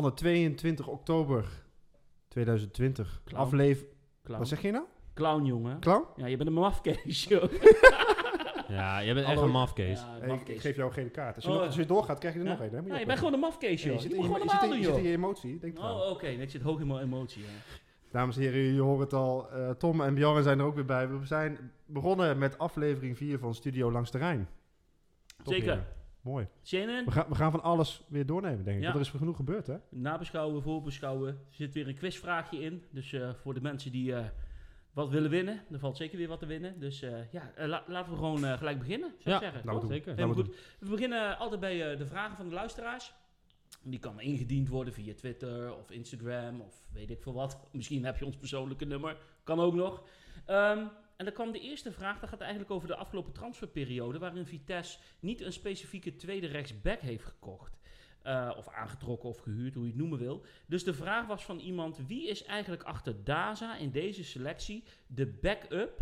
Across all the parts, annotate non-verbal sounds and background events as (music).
Mannen, 22 oktober 2020. Clown. Aflever... Clown. Wat zeg je nou? Clown, jongen. Clown? Ja, je bent een mafkees, joh. (laughs) Ja, jij bent echt Hallo. een mafkees. Ja, Hey, ik, mafkees. geef jou geen kaart. Als je, Oh, nog, ja. als je doorgaat, krijg je er Ja? nog één. hè? Moet Ja, je bent gewoon een mafkees, Nee, joh. je Je zit moet in je- gewoon je zit normaal in- doen, je zit in joh. je emotie. Denk eraan. Oh, oké. Ik zit hoog in mijn emotie, hè. Dames en heren, jullie horen het al. eh, Tom en Bjorn zijn er ook weer bij. We zijn begonnen met aflevering 4 van Studio Langs de Rijn. Top, Zeker. heren. Mooi. Zin? We gaan, we gaan van alles weer doornemen, denk ik. Ja. Want er is genoeg gebeurd, hè? Nabeschouwen, voorbeschouwen. Er zit weer een quizvraagje in. Dus eh, voor de mensen die eh, wat willen winnen, er valt zeker weer wat te winnen. Dus eh, ja, la- laten we gewoon gelijk beginnen, zou ik Ja, zeggen. Nou, doen. zeker. Helemaal we goed. We beginnen altijd bij de vragen van de luisteraars. Die kan ingediend worden via Twitter of Instagram of weet ik veel wat. Misschien heb je ons persoonlijke nummer. Kan ook nog. Ehm, en dan kwam de eerste vraag. Dat gaat eigenlijk over de afgelopen transferperiode. Waarin Vitesse niet een specifieke tweede rechtsback heeft gekocht. Eh, of aangetrokken of gehuurd, hoe je het noemen wil. Dus de vraag was van iemand: wie is eigenlijk achter Daza in deze selectie de backup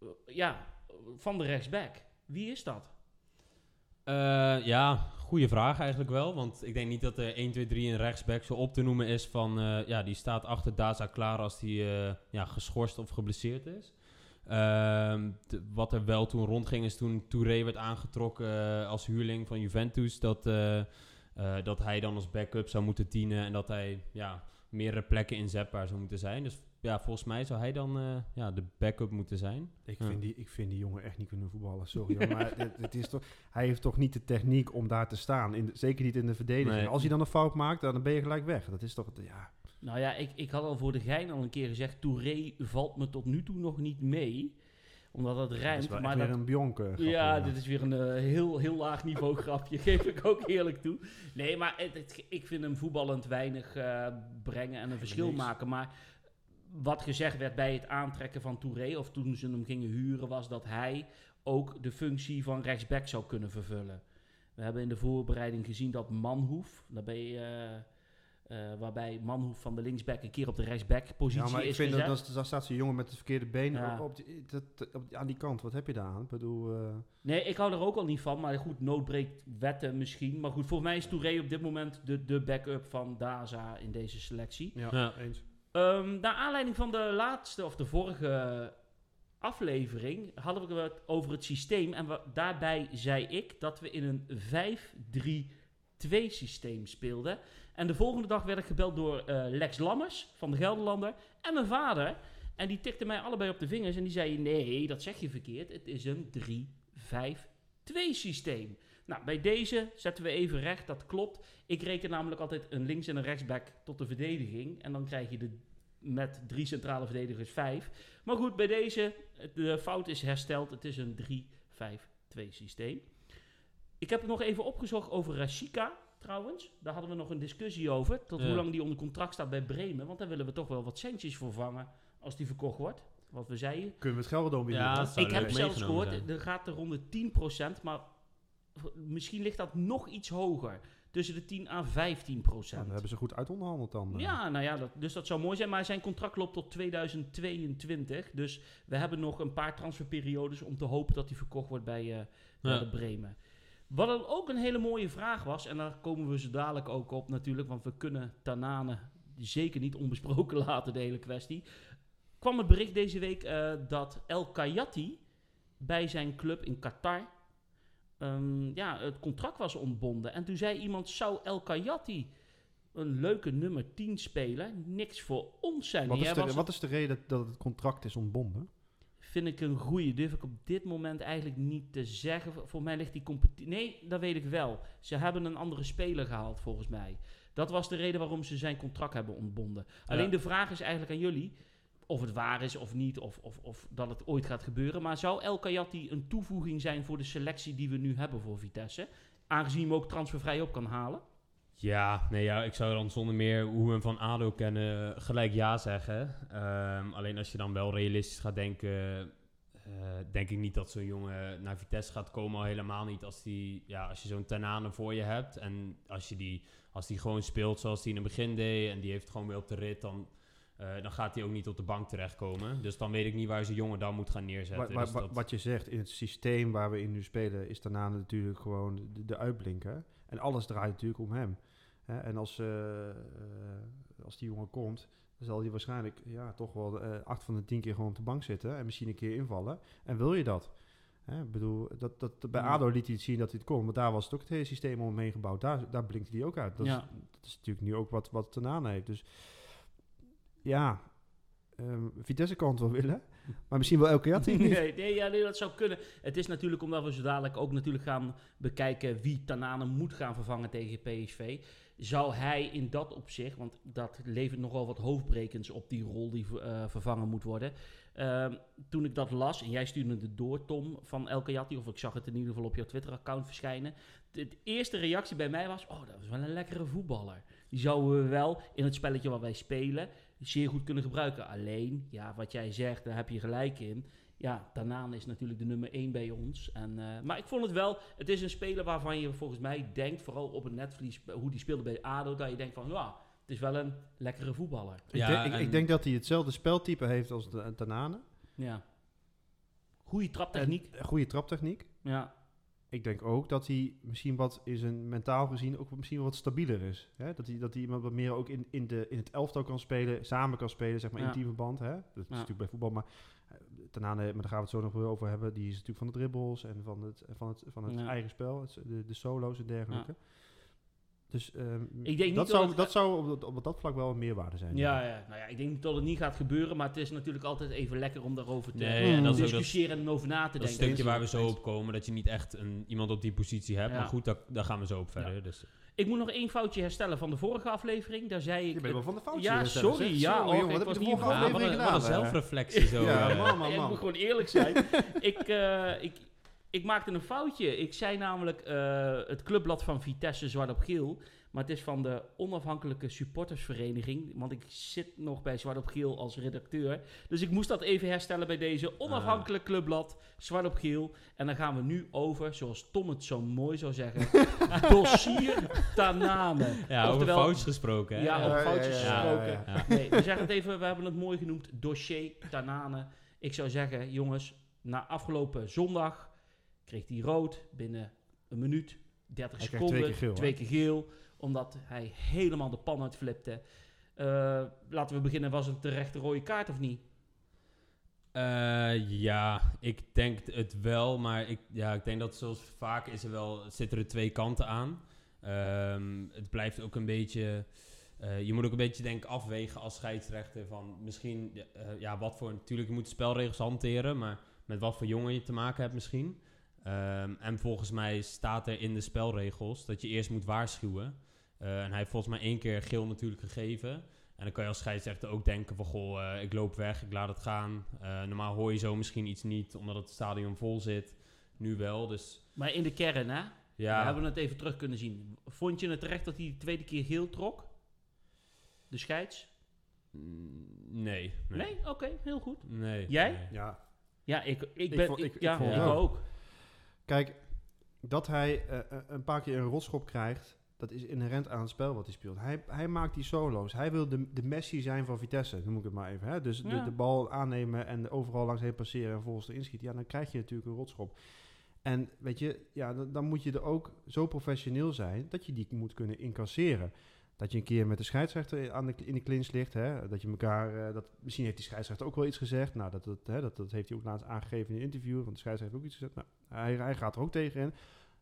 eh, ja, van de rechtsback? Wie is dat? Eh, ja, goede vraag eigenlijk wel. Want ik denk niet dat er 1, 2, 3 een rechtsback zo op te noemen is van... ja, die staat achter Daza klaar als die ja, geschorst of geblesseerd is. De- wat er wel toen rondging is toen Touré werd aangetrokken eh, als huurling van Juventus... Dat, eh, eh, dat hij dan als backup zou moeten dienen en dat hij ja, meerdere plekken inzetbaar zou moeten zijn. Dus ja, volgens mij zou hij dan ja, de backup moeten zijn. Ik, Ja. vind die, ik vind die jongen echt niet kunnen voetballen. Sorry. hoor, (laughs) maar het, het is toch, hij heeft toch niet de techniek om daar te staan. In de- zeker niet in de verdediging. Nee. Als hij dan een fout maakt, dan ben je gelijk weg. Dat is toch... Ja, Nou ja, ik, ik had al voor de gein al een keer gezegd... Touré valt me tot nu toe nog niet mee. Omdat het dat rijmt. is wel maar weer dat, een Bjonke. grapje, ja, dit is weer een eh, heel, heel laag niveau grapje. (laughs) Geef ik ook eerlijk toe. Nee, maar het, het- ik vind hem voetballend weinig eh, brengen en een verschil maken. Maar wat gezegd werd bij het aantrekken van Touré... of toen ze hem gingen huren... was dat hij ook de functie van rechtsback zou kunnen vervullen. We hebben in de voorbereiding gezien dat Manhoef... Daar ben je... eh, eh, waarbij Manhoef van de linksback een keer op de rechtsback-positie Ja, maar ik is vind dat, gezet. dat, daar staat zo'n jongen met het verkeerde been Ja. op, op die, dat, op die- aan die kant. Wat heb je daar aan? Ik bedoel, eh, Nee, ik hou er ook al niet van. Maar goed, nood breekt wetten misschien. Maar goed, voor mij is Touré op dit moment de, de backup van Daza in deze selectie. ja, Ja. eens. Ehm naar aanleiding van de laatste of de vorige aflevering hadden we het over het systeem. En we- daarbij zei ik dat we in een 5-3-2 systeem speelden. En de volgende dag werd ik gebeld door eh, Lex Lammers van de Gelderlander en mijn vader. En die tikte mij allebei op de vingers en die zei: Nee, dat zeg je verkeerd. Het is een 3-5-2 systeem. Nou, bij deze zetten we even recht, dat klopt. Ik reken namelijk altijd een links- en een rechtsback tot de verdediging. En dan krijg je de, met drie centrale verdedigers vijf. Maar goed, bij deze, de fout is hersteld. Het is een 3-5-2 systeem. Ik heb het nog even opgezocht over Rashika, trouwens. Daar hadden we nog een discussie over. Tot Ja. hoe lang die onder contract staat bij Bremen. Want daar willen we toch wel wat centjes voor vangen als die verkocht wordt. Wat we zeiden. Kunnen we het Gelderdoom weer Ja, Ik heb zelfs gehoord, zijn. er gaat er rond de 10%, maar misschien ligt dat nog iets hoger. Tussen de 10 à 15 Ja, procent. dan hebben ze goed uitonderhandeld dan. eh. Ja, nou ja, dat, dus dat zou mooi zijn. Maar zijn contract loopt tot 2022. Dus we hebben nog een paar transferperiodes om te hopen dat hij verkocht wordt bij, eh bij Ja. de Bremen. Wat ook een hele mooie vraag was, en daar komen we zo dadelijk ook op natuurlijk, want we kunnen Tanane zeker niet onbesproken (laughs) laten, de hele kwestie. Kwam het bericht deze week eh, dat El Kayati bij zijn club in Qatar ehm, ja, het contract was ontbonden. En toen zei iemand, zou El Kayati een leuke nummer 10 speler niks voor ons zijn? Wat is, de, wat is de reden dat het contract is ontbonden? Vind ik een goede. Durf ik op dit moment eigenlijk niet te zeggen. Voor- mij ligt die competitie. Nee, dat weet ik wel. Ze hebben een andere speler gehaald, volgens mij. Dat was de reden waarom ze zijn contract hebben ontbonden. Alleen de vraag is eigenlijk aan jullie. Of het waar is of niet, of, of, of dat het ooit gaat gebeuren. Maar zou El Kayati een toevoeging zijn voor de selectie die we nu hebben voor Vitesse? Aangezien hem ook transfervrij op kan halen. Ja, nee, ja, ik zou dan zonder meer hoe we hem van ADO kennen gelijk ja zeggen. Ehm, alleen als je dan wel realistisch gaat denken, eh, denk ik niet dat zo'n jongen naar Vitesse gaat komen. Al helemaal niet als, die, ja, als je zo'n Tanane voor je hebt. En als, je die, als die gewoon speelt zoals hij in het begin deed en die heeft gewoon weer op de rit, dan, eh, dan gaat hij ook niet op de bank terechtkomen. Dus dan weet ik niet waar zo'n jongen dan moet gaan neerzetten. Dus dat- Wat je zegt, in het systeem waar we in nu spelen, is daarna natuurlijk gewoon de, de uitblinker. En alles draait natuurlijk om hem. Hè, en als, eh, eh, als die jongen komt, dan zal hij waarschijnlijk ja, toch wel eh, acht van de tien keer gewoon op de bank zitten en misschien een keer invallen. En wil je dat? Hè, ik bedoel, dat, dat, bij. ADO liet hij het zien dat hij het kon, maar daar was het ook het hele systeem om hem heen gebouwd. Daar, daar blinkt hij ook uit. Dat, Ja. is, dat is natuurlijk nu ook wat, wat Tanane heeft. Dus ja, ehm, Vitesse kan het wel willen, maar misschien wel jaar niet. Nee, nee, ja, nee, dat zou kunnen. Het is natuurlijk omdat we zo dadelijk ook natuurlijk gaan bekijken wie Tanane moet gaan vervangen tegen PSV. Zou hij in dat opzicht, want dat levert nogal wat hoofdbrekens op die rol die eh, vervangen moet worden. Ehm, toen ik dat las, en jij stuurde het door, Tom, van El Kayati, of ik zag het in ieder geval op jouw Twitter-account verschijnen. De, eerste reactie bij mij was, oh, dat is wel een lekkere voetballer. Die zouden we wel in het spelletje wat wij spelen zeer goed kunnen gebruiken. Alleen, ja, wat jij zegt, daar heb je gelijk in. Ja, Tanaan is natuurlijk de nummer 1 bij ons. En, eh, maar ik vond het wel, het is een speler waarvan je volgens mij denkt, vooral op het netvlies, hoe die speelde bij ADO, dat je denkt van, ja, het is wel een lekkere voetballer. Ik, denk, ik, en- ik denk dat hij hetzelfde speltype heeft als de Tanane. Ja. Goede traptechniek. Goede traptechniek. Ja. Ik denk ook dat hij misschien wat in zijn mentaal gezien ook misschien wat stabieler is. Hè? Dat, hij, dat hij iemand wat meer ook in, in, de, in het elftal kan spelen, samen kan spelen, zeg maar Ja. in teamverband. Hè? Dat is natuurlijk bij voetbal, maar uh, Tanane, maar daar gaan we het zo nog over hebben. Die is natuurlijk van de dribbles en van het, van het, van het Ja. eigen spel, de, de solo's en dergelijke. Dus ehm, Ik denk niet dat, dat zou, het- dat zou op, dat- op dat vlak wel een meerwaarde zijn. Ja, ja, nou ja, ik denk niet dat het niet gaat gebeuren, maar het is natuurlijk altijd even lekker om daarover te Nee, Mm. en dat dat, discussiëren en over na te dat denken. stukje waar we zo op komen, dat je niet echt een, iemand op die positie hebt. Ja. Maar goed, daar, daar gaan we zo op verder. Ja. Dus. Ik moet nog één foutje herstellen van de vorige aflevering. Daar zei ik... Je bent wel van de foutjes. Ja, sorry, Zeg, ja, zo, och, jongen, ik wat was heb je niet de vorige aflevering een, wat een gedaan? zelfreflectie zo. Ja, man, man, ik moet gewoon eerlijk zijn. (laughs) ik, eh, ik, ik maakte een foutje. Ik zei namelijk eh, het clubblad van Vitesse Zwart op Geel. Maar het is van de onafhankelijke supportersvereniging. Want ik zit nog bij Zwart op Geel als redacteur. Dus ik moest dat even herstellen bij deze onafhankelijk clubblad Zwart op Geel. En dan gaan we nu over, zoals Tom het zo mooi zou zeggen, (laughs) dossier Tanane. Ja, over Oftewel- foutjes gesproken. Hè? Ja, over foutjes ja, ja, gesproken. ja, ja. Nee, we zeggen het even, we hebben het mooi genoemd, dossier Tanane. Ik zou zeggen, jongens, na afgelopen zondag kreeg hij rood binnen een minuut, 30 Hij kreeg seconden, twee keer geel, twee hè? keer geel, omdat hij helemaal de pan uitflipte. Eh, laten we beginnen, was het een terechte rode kaart of niet? Eh, ja, ik denk het wel, maar ik, ja, ik denk dat zoals vaak is er wel, zitten er twee kanten aan. Ehm, het blijft ook een beetje, eh, je moet ook een beetje denk ik afwegen als scheidsrechter van misschien, ja, wat voor, natuurlijk je moet spelregels hanteren, maar met wat voor jongen je te maken hebt misschien. Ehm, en volgens mij staat er in de spelregels dat je eerst moet waarschuwen. Eh, en hij heeft volgens mij één keer geel natuurlijk gegeven. En dan kan je als scheidsrechter ook denken van, goh, eh, ik loop weg, ik laat het gaan. Eh, normaal hoor je zo misschien iets niet, omdat het stadion vol zit. Nu wel, dus Maar in de kern, hè? ja. We hebben het even terug kunnen zien. Vond je het terecht dat hij de tweede keer geel trok? De scheids? Mm, Nee. Nee? Nee? Oké, heel goed. Nee. Jij? nee. Ja, Ja, ik, ik Ik ben... vond- ik, ik- ik ja, het ook. Kijk, dat hij eh, eh, een paar keer een rotschop krijgt, dat is inherent aan het spel wat hij speelt. Hij, hij maakt die solo's. Hij wil de, de Messi zijn van Vitesse, noem ik het maar even. Hè? Dus de, de bal aannemen en overal langs heen passeren en volgens erin schieten. Ja, dan krijg je natuurlijk een rotschop. En weet je, ja, dan, dan moet je er ook zo professioneel zijn dat je die moet kunnen incasseren. Dat je een keer met de scheidsrechter aan de, in de clinch ligt. Hè? Dat je elkaar. eh, dat, misschien heeft die scheidsrechter ook wel iets gezegd. Nou, dat, dat, hè, dat, dat heeft hij ook laatst aangegeven in een interview. Want de scheidsrechter heeft ook iets gezegd. Nou, hij, hij gaat er ook tegen in.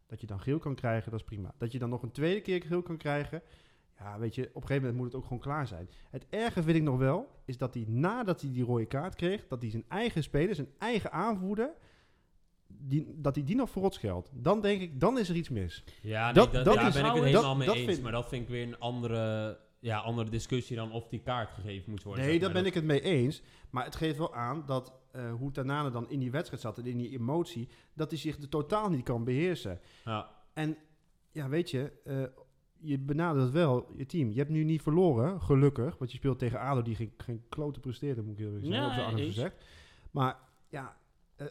Dat je dan geel kan krijgen, dat is prima. Dat je dan nog een tweede keer geel kan krijgen. Ja, weet je, op een gegeven moment moet het ook gewoon klaar zijn. Het erge vind ik nog wel, is dat hij nadat hij die rode kaart kreeg, dat hij zijn eigen speler, zijn eigen aanvoerder, die, dat hij die nog verrot scheldt. Dan denk ik, dan is er iets mis. Ja, nee, Dat- dat, dat daar is- ben ik het dat- helemaal mee eens. vind- Maar dat vind ik weer een andere, ja, andere discussie dan of die kaart gegeven moet worden. Nee, daar ben ik het mee eens. Maar het geeft wel aan dat eh, hoe Tanane dan in die wedstrijd zat en in die emotie, dat hij zich er totaal niet kan beheersen. Ja. En ja, weet je, eh, je benadert wel je team. Je hebt nu niet verloren, gelukkig. Want je speelt tegen ADO die geen, geen klote presteerde, moet ik heel eerlijk zeggen. Ja, op eens. gezegd. Maar ja,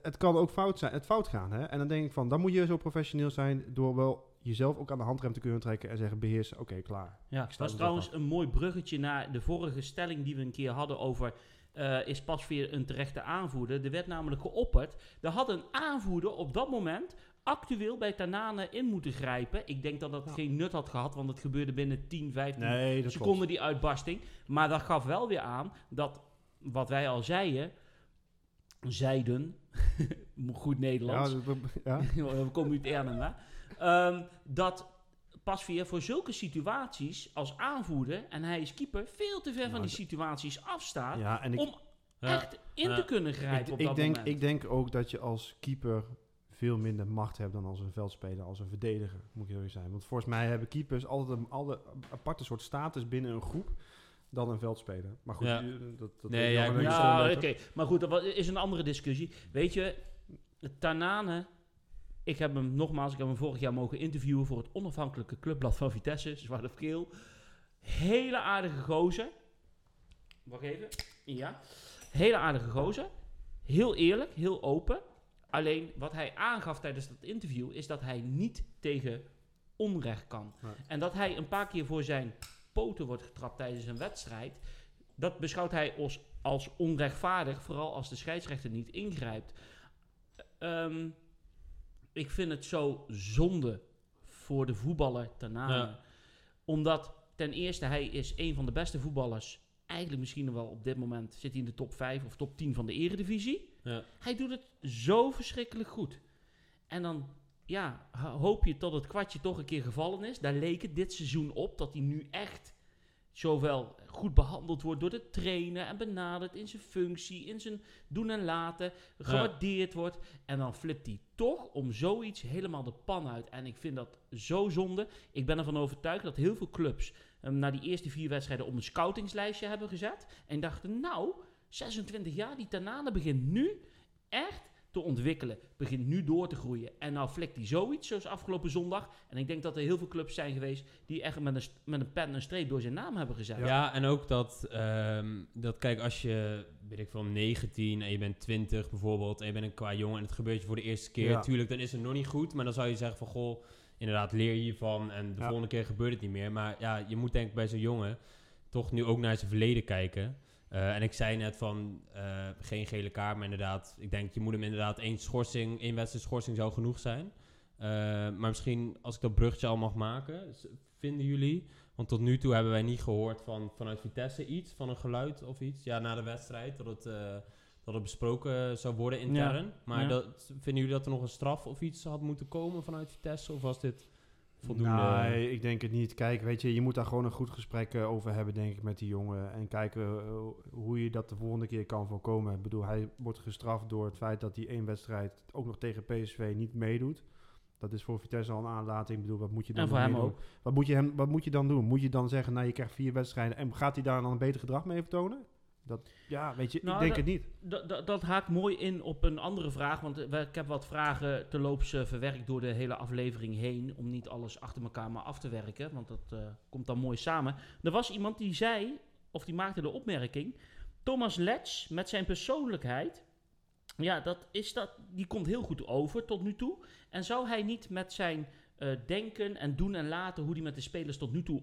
het kan ook fout, zijn, het fout gaan. Hè? En dan denk ik van, dan moet je zo professioneel zijn door wel jezelf ook aan de handrem te kunnen trekken en zeggen beheersen, oké, klaar. Ja, dat was trouwens een mooi bruggetje naar de vorige stelling die we een keer hadden over... eh, is Pasveer een terechte aanvoerder? Er werd namelijk geopperd. Er had een aanvoerder op dat moment actueel bij Tanane in moeten grijpen. Ik denk dat dat Ja. geen nut had gehad, want het gebeurde binnen 10, 15 Nee, seconden klopt. die uitbarsting. Maar dat gaf wel weer aan dat, wat wij al zeiden, zeiden, (laughs) goed Ja, Nederlands, dat- ja. (laughs) we komen uit hè? Ehm, dat Pasveer voor zulke situaties als aanvoerder, en hij is keeper, veel te ver Ja, van die situaties afstaat ja, en ik, om Ja. echt in Ja. te kunnen grijpen ik, op ik dat denk, moment. ik denk ook dat je als keeper veel minder macht hebt dan als een veldspeler, als een verdediger, moet ik eerlijk zijn. Want volgens mij hebben keepers altijd een altijd een aparte soort status binnen een groep dan een veldspeler. Maar goed, Ja. u- dat, dat Nee, ja. Maar goed, dat is een andere discussie. Weet je, Tanane, ik heb hem nogmaals, ik heb hem vorig jaar mogen interviewen voor het onafhankelijke clubblad van Vitesse, Zwarte op Geel. Hele aardige gozer. Wacht even. Ja. Hele aardige gozer. Heel eerlijk, heel open. Alleen wat hij aangaf tijdens dat interview is dat hij niet tegen onrecht kan. Nee. En dat hij een paar keer voor zijn poten wordt getrapt tijdens een wedstrijd. Dat beschouwt hij als, als onrechtvaardig, vooral als de scheidsrechter niet ingrijpt. Ehm, ik vind het zo zonde voor de voetballer Tanane. Ja. Omdat ten eerste hij is een van de beste voetballers. Eigenlijk misschien wel op dit moment zit hij in de top 5 of top 10 van de eredivisie. Ja. Hij doet het zo verschrikkelijk goed. En dan ja, ho- hoop je tot het kwartje toch een keer gevallen is. Daar leek het dit seizoen op dat hij nu echt zowel goed behandeld wordt door de trainer en benaderd in zijn functie, in zijn doen en laten, gewaardeerd wordt. En dan flipt hij toch om zoiets helemaal de pan uit. En ik vind dat zo zonde. Ik ben ervan overtuigd dat heel veel clubs hem na die eerste vier wedstrijden op een scoutingslijstje hebben gezet. En dachten, nou, 26 jaar, die Tanane begint nu echt te ontwikkelen. Begint nu door te groeien. En nou flikt hij zoiets, zoals afgelopen zondag. En ik denk dat er heel veel clubs zijn geweest die echt met een, met een pen en een streep door zijn naam hebben gezet. Ja. en ook dat, ehm, dat, kijk, als je, weet ik veel, 19 en je bent 20 bijvoorbeeld, en je bent een qua jongen en het gebeurt je voor de eerste keer, Ja. tuurlijk, dan is het nog niet goed, maar dan zou je zeggen van, goh, inderdaad, leer je hiervan en de Ja. volgende keer gebeurt het niet meer. Maar ja, je moet denk ik bij zo'n jongen toch nu ook naar zijn verleden kijken. Eh, en ik zei net van, eh, geen gele kaart, maar inderdaad, ik denk, je moet hem inderdaad één schorsing, één wedstrijd schorsing zou genoeg zijn. Eh, maar misschien, als ik dat bruggetje al mag maken, vinden jullie want tot nu toe hebben wij niet gehoord van, vanuit Vitesse iets, van een geluid of iets. Ja, na de wedstrijd, dat het, dat het besproken zou worden intern. Maar ja. dat, vinden jullie dat er nog een straf of iets had moeten komen vanuit Vitesse? Of was dit voldoende? Nee, ik denk het niet. Kijk, weet je, je moet daar gewoon een goed gesprek eh, over hebben, denk ik, met die jongen. En kijken eh, hoe je dat de volgende keer kan voorkomen. Ik bedoel, hij wordt gestraft door het feit dat hij één wedstrijd ook nog tegen PSV niet meedoet. Dat is voor Vitesse al een aanlating. Ik bedoel, wat moet je dan En voor hem ook. doen? Wat moet, je hem, wat moet je dan doen? Moet je dan zeggen, nou, je krijgt vier wedstrijden en gaat hij daar dan een beter gedrag mee vertonen? Dat, ja, weet je, Nou, ik denk dat- het niet. Dat, haakt mooi in op een andere vraag. Want eh, ik heb wat vragen terloops eh, verwerkt door de hele aflevering heen. Om niet alles achter elkaar maar af te werken. Want dat eh, komt dan mooi samen. Er was iemand die zei, of die maakte de opmerking. Thomas Letch met zijn persoonlijkheid. Ja, dat is dat, die komt heel goed over tot nu toe. En zou hij niet met zijn denken en doen en laten, hoe hij met de spelers tot nu toe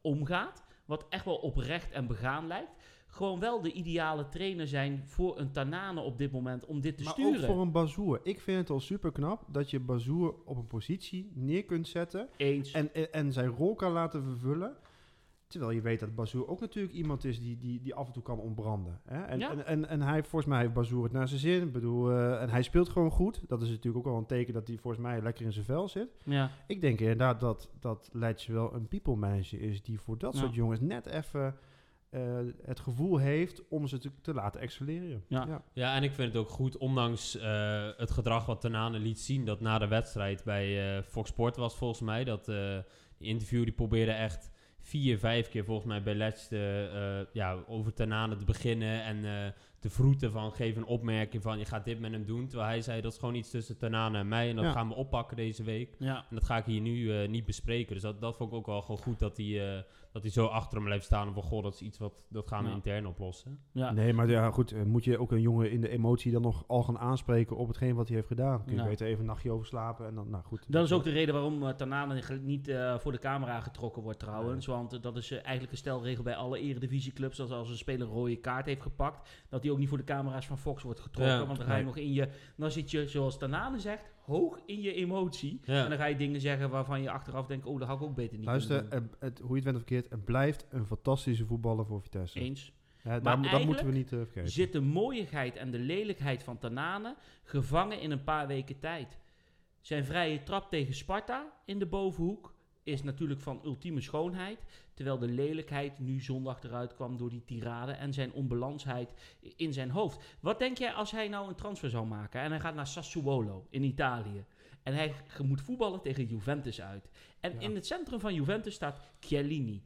omgaat. Wat echt wel oprecht en begaan lijkt gewoon wel de ideale trainer zijn voor een Tanane op dit moment om dit te Maar sturen. ook voor een Bazoer. Ik vind het al super knap dat je Bazoer op een positie neer kunt zetten Eens. en, en, en zijn rol kan laten vervullen. Terwijl je weet dat Bazoer ook natuurlijk iemand is die, die, die af en toe kan ontbranden. Hè? En, Ja. en, en, en hij, volgens mij heeft Bazoer het naar zijn zin. Ik bedoel, eh, en hij speelt gewoon goed. Dat is natuurlijk ook wel een teken dat hij volgens mij lekker in zijn vel zit. ja. Ik denk inderdaad dat, dat Leitsch wel een people manager is die voor dat Ja. soort jongens net even eh, het gevoel heeft om ze te, te laten excelleren. Ja. Ja, en ik vind het ook goed, ondanks eh, het gedrag wat Tanane liet zien, dat na de wedstrijd bij eh, Fox Sport was volgens mij, dat eh, die interview die probeerde echt vier, vijf keer volgens mij bij Letch de, eh, ja, over Tanane te beginnen en eh te vroeten van geef een opmerking van je gaat dit met hem doen. Terwijl hij zei dat is gewoon iets tussen Tanane en mij en dat Ja. gaan we oppakken deze week. ja. En dat ga ik hier nu eh, niet bespreken. Dus dat, dat vond ik ook wel gewoon goed dat hij, eh, dat hij zo achter hem blijft staan. Van, goh, dat is iets wat, dat gaan we Ja. intern oplossen. ja. Nee, maar ja, goed. eh, Moet je ook een jongen in de emotie dan nog al gaan aanspreken op hetgeen wat hij heeft gedaan? Kun je Ja. beter even een nachtje over slapen en dan, nou goed. Dat is ook de reden waarom uh, Tanane niet eh, voor de camera getrokken wordt trouwens. Want eh, dat is eh, eigenlijk een stelregel bij alle eredivisieclubs. Dat als een speler een rode kaart heeft gepakt, dat hij hij ook niet voor de camera's van Fox wordt getrokken. Ja, want dan ga je nee. nog in je... Dan zit je, zoals Tanane zegt, hoog in je emotie. Ja. En dan ga je dingen zeggen waarvan je achteraf denkt... Oh, dat had ik ook beter niet Luister, kunnen doen. het, het, hoe je het bent of verkeerd, het blijft een fantastische voetballer voor Vitesse. Eens. Ja, daar, moet- dat moeten we eigenlijk niet eh, vergeten. Zit de mooiigheid en de lelijkheid van Tanane gevangen in een paar weken tijd. Zijn vrije trap tegen Sparta in de bovenhoek is natuurlijk van ultieme schoonheid. Terwijl de lelijkheid nu zondag eruit kwam door die tirade en zijn onbalansheid in zijn hoofd. Wat denk jij als hij nou een transfer zou maken en hij gaat naar Sassuolo in Italië? En hij moet voetballen tegen Juventus uit. En Ja. in het centrum van Juventus staat Chiellini.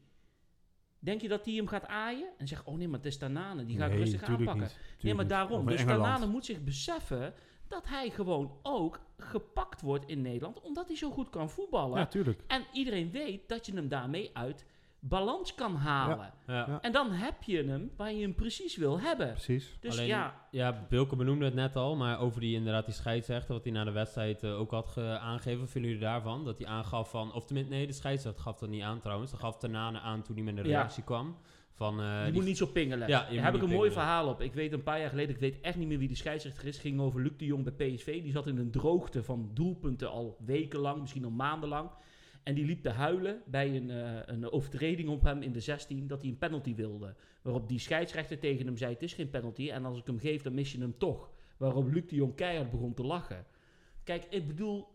Denk je dat hij hem gaat aaien en zegt: Oh nee, maar het is Tanane, die ga ik Nee, rustig aanpakken? niet. Nee, maar daarom. Dus Engeland. Tanane moet zich beseffen dat hij gewoon ook gepakt wordt in Nederland, omdat hij zo goed kan voetballen. Ja, tuurlijk. En iedereen weet dat je hem daarmee uit balans kan halen. Ja. Ja. En dan heb je hem waar je hem precies wil hebben. Precies. Dus Alleen- ja, Ja, Wilke benoemde het net al, maar over die inderdaad die scheidsrechter, wat hij na de wedstrijd eh, ook had ge- aangegeven, wat vinden jullie daarvan? Dat hij aangaf van, of tenminste, nee, de scheidsrechter gaf dat niet aan trouwens, dat gaf Tanane aan toen hij met een Ja. reactie kwam. Van, eh, je die- moet niet zo pingelen. Ja, Daar heb ik een mooi pingelen. verhaal op. Ik weet een paar jaar geleden, ik weet echt niet meer wie de scheidsrechter is. ging over Luc de Jong bij PSV. Die zat in een droogte van doelpunten al wekenlang, misschien al maandenlang. En die liep te huilen bij een, eh, een overtreding op hem in de 16 dat hij een penalty wilde. Waarop die scheidsrechter tegen hem zei: Het is geen penalty en als ik hem geef, dan mis je hem toch. Waarop Luc de Jong keihard begon te lachen. Kijk, ik bedoel,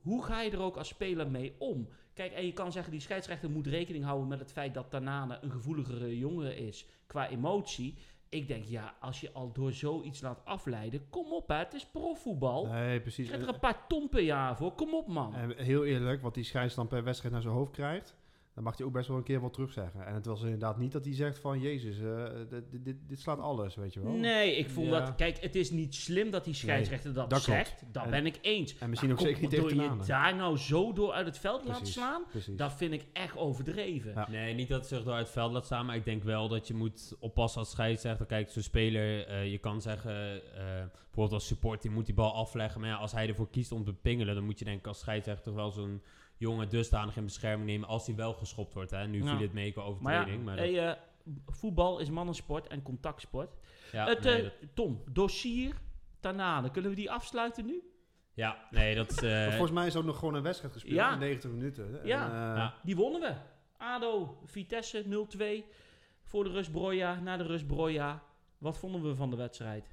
hoe ga je er ook als speler mee om? Kijk, en je kan zeggen, die scheidsrechter moet rekening houden met het feit dat Tanane een gevoeligere jongen is qua emotie. Ik denk, ja, als je al door zoiets laat afleiden, kom op hè, het is profvoetbal. Nee, Je precies. krijgt er een paar ton per jaar voor, kom op man. En heel eerlijk, wat die scheids dan per wedstrijd naar zijn hoofd krijgt, dan mag hij ook best wel een keer wat terugzeggen. En het was inderdaad niet dat hij zegt van, jezus, eh, dit, dit, dit, slaat alles, weet je wel. Nee, ik vond Ja. dat, kijk, het is niet slim dat die scheidsrechter dat, dat klopt. zegt. Dat En- ben ik eens. En misschien Maar ook kom, zeker niet door tegen je Tanane. daar nou zo door uit het veld laat slaan, Precies. dat vind ik echt overdreven. Ja. Nee, niet dat het zich door het veld laat staan, maar ik denk wel dat je moet oppassen als scheidsrechter. Kijk, zo'n speler, eh, je kan zeggen, eh, bijvoorbeeld als support, die moet die bal afleggen. Maar ja, als hij ervoor kiest om te pingelen, dan moet je denk ik als scheidsrechter toch wel zo'n jongen dusdanig in bescherming nemen als hij wel geschopt wordt. Hè? Nu Ja. viel dit mee qua Maar overtreding. ja, Maar, dat- hey, eh, voetbal is mannensport en contactsport. ja, het, nee, eh, dat- Tom, dossier Tanane, kunnen we die afsluiten nu? ja, nee, dat is... (laughs) eh, Maar volgens mij is ook nog gewoon een wedstrijd gespeeld Ja. in 90 minuten. En, Ja. eh, Ja. Die wonnen we. ADO, Vitesse 0-2. Voor de rust Broja, na de rust Broja. Wat vonden we van de wedstrijd?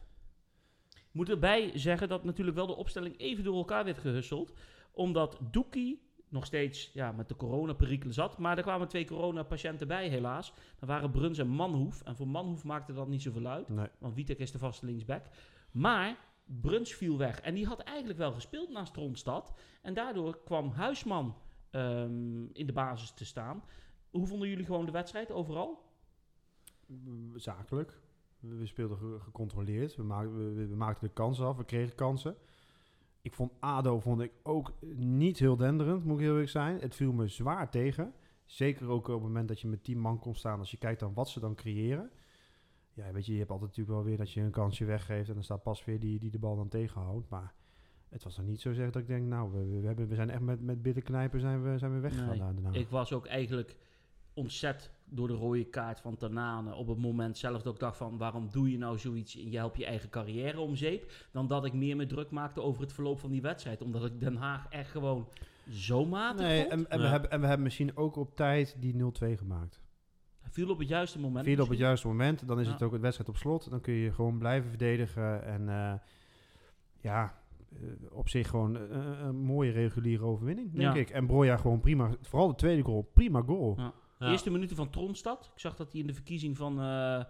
Ik moet erbij zeggen dat natuurlijk wel de opstelling even door elkaar werd gehusseld. Omdat Doekie nog steeds ja, met de coronaperikelen zat. Maar er kwamen twee coronapatiënten bij helaas. Dat waren Bruns en Manhoef. En voor Manhoef maakte dat niet zoveel uit. Nee. Want Witek is de vaste linksback. Maar Bruns viel weg. En die had eigenlijk wel gespeeld naast Ronstad. En daardoor kwam Huisman ehm, in de basis te staan. Hoe vonden jullie gewoon de wedstrijd overal? zakelijk. We, speelden ge- gecontroleerd. We, maakten we maakten de kansen af. We kregen kansen. Ik vond ADO vond ik ook niet heel denderend, moet ik heel eerlijk zijn. Het viel me zwaar tegen. Zeker ook op het moment dat je met 10 man kon staan. Als je kijkt dan wat ze dan creëren. Ja, weet je, je hebt altijd natuurlijk wel weer dat je een kansje weggeeft. En dan staat pas weer die, die de bal dan tegenhoudt. Maar het was dan niet zo zeggen dat ik denk, nou, we, we, hebben, we zijn echt met, met bitterknijpen zijn we, zijn we weggegaan Nee, daar daarna. Ik was ook eigenlijk ontzet door de rode kaart van Tanane. Op het moment zelf dat ik dacht van... waarom doe je nou zoiets? Je helpt je eigen carrière om zeep. Dan dat ik meer me druk maakte over het verloop van die wedstrijd. Omdat ik Den Haag echt gewoon zo matig Nee, vond. en, en, we hebben, en we hebben misschien ook op tijd die 0-2 gemaakt. Hij viel op het juiste moment. Viel op het juiste moment, dan is Ja. het ook het wedstrijd op slot. Dan kun je gewoon blijven verdedigen. En eh, ja, eh, op zich gewoon eh, een mooie reguliere overwinning, denk Ja. ik. En Broja gewoon prima. Vooral de tweede goal, prima goal. Ja. Ja. Eerste minuten van Tronstad. Ik zag dat hij in de verkiezing van eh,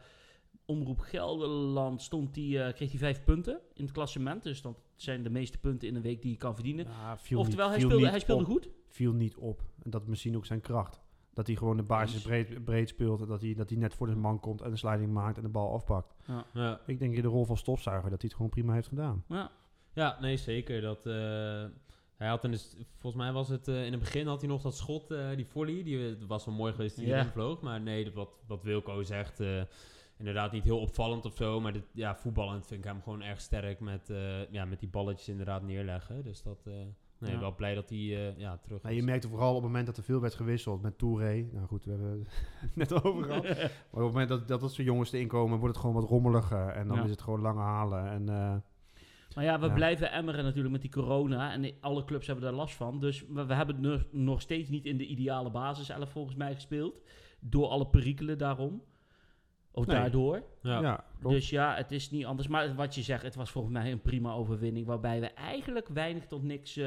Omroep Gelderland stond die, eh, kreeg hij vijf punten in het klassement. Dus dat zijn de meeste punten in een week die je kan verdienen. Ja, Oftewel, niet, hij speelde, hij speelde op. goed. Viel niet op. En dat is misschien ook zijn kracht. Dat hij gewoon de basis breed, breed speelt. En dat hij, dat hij net voor de man komt en de sliding maakt en de bal afpakt. ja. Ik denk in de rol van stofzuiger dat hij het gewoon prima heeft gedaan. Ja. Ja, nee, zeker. Dat, eh, hij had de, st- volgens mij was het eh, in het begin had hij nog dat schot, eh, die volley. Die eh, was wel mooi geweest die erin vloog. Maar nee, wat, wat Wilco zegt, eh, inderdaad niet heel opvallend of zo. Maar dit, ja, voetballend vind ik hem gewoon erg sterk met, ja, met die balletjes inderdaad neerleggen. Dus dat, nee, Ja. wel blij dat hij ja, terug is. je merkte vooral op het moment dat er veel werd gewisseld met Touré. Nou goed, we hebben het (laughs) net over gehad. (laughs) Maar op het moment dat, dat, dat soort jongens erin komen, wordt het gewoon wat rommeliger. En dan Ja. is het gewoon lange halen. En Maar ja, we Ja. blijven emmeren natuurlijk met die corona. En alle clubs hebben daar last van. Dus we, we hebben nog, nog steeds niet in de ideale basis volgens mij gespeeld. Door alle perikelen daarom. Of Nee. daardoor. ja. Dus ja, het is niet anders. Maar wat je zegt, het was volgens mij een prima overwinning. Waarbij we eigenlijk weinig tot niks...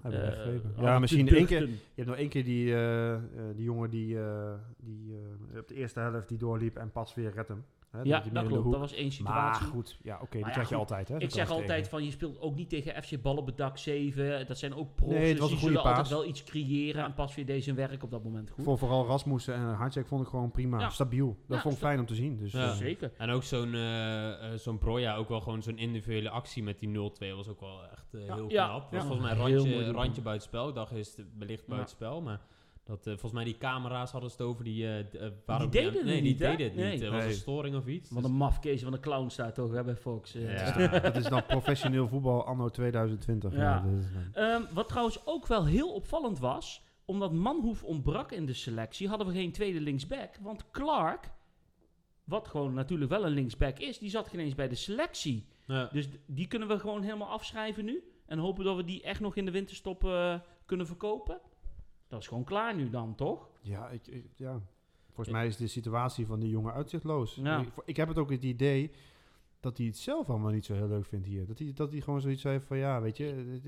Hebben we weggegeven. hadden ja, misschien één keer. Je hebt nog één keer die, eh, eh, die jongen die, eh, die eh, op de eerste helft die doorliep en pas weer redt hem. Hè, Ja, dat klopt. Dat was één Maar situatie. goed, ja, oké, die ja, krijg je goed. altijd. Hè, Ik zeg altijd tegen. van, je speelt ook niet tegen FC Ballen bedak 7. Dat zijn ook pros. Nee, het dus was een goede zullen altijd wel iets creëren. En pas weer deze werk op dat moment goed. Voor vooral Rasmussen en Hartjek vond ik gewoon prima. Ja. Stabiel. Dat Ja, vond ik fijn om te zien. Dus, Ja. eh, Zeker. En ook zo'n eh, eh, zo'n Broja, ook wel gewoon zo'n individuele actie met die 0-2 was ook wel echt heel Ja. knap. Ja. Was volgens mij Heel randje, randje buitenspel. Ik dacht is het wellicht buitenspel, maar dat, eh, volgens mij die camera's hadden ze het over die... eh, d- eh, waarom deden het Nee, niet, die deden het Nee. niet. Er was Nee. een storing of iets. Wat Dus- een mafkees van de clown staat toch hè, bij Fox. Ja. dat is dan professioneel voetbal anno 2020. Ja. Ja. dat is dan- Ehm, wat trouwens ook wel heel opvallend was, omdat Manhoef ontbrak in de selectie, hadden we geen tweede linksback. Want Clark, wat gewoon natuurlijk wel een linksback is, die zat geen eens bij de selectie. Ja. Dus die kunnen we gewoon helemaal afschrijven nu. En hopen dat we die echt nog in de winterstop kunnen verkopen. Dat is gewoon klaar nu dan, toch? Ja, ik, ik- ja, volgens mij is de situatie van die jongen uitzichtloos. Ja. Ik, ik heb het ook het idee dat hij het zelf allemaal niet zo heel leuk vindt hier. Dat hij, dat hij gewoon zoiets heeft van, ja, weet je...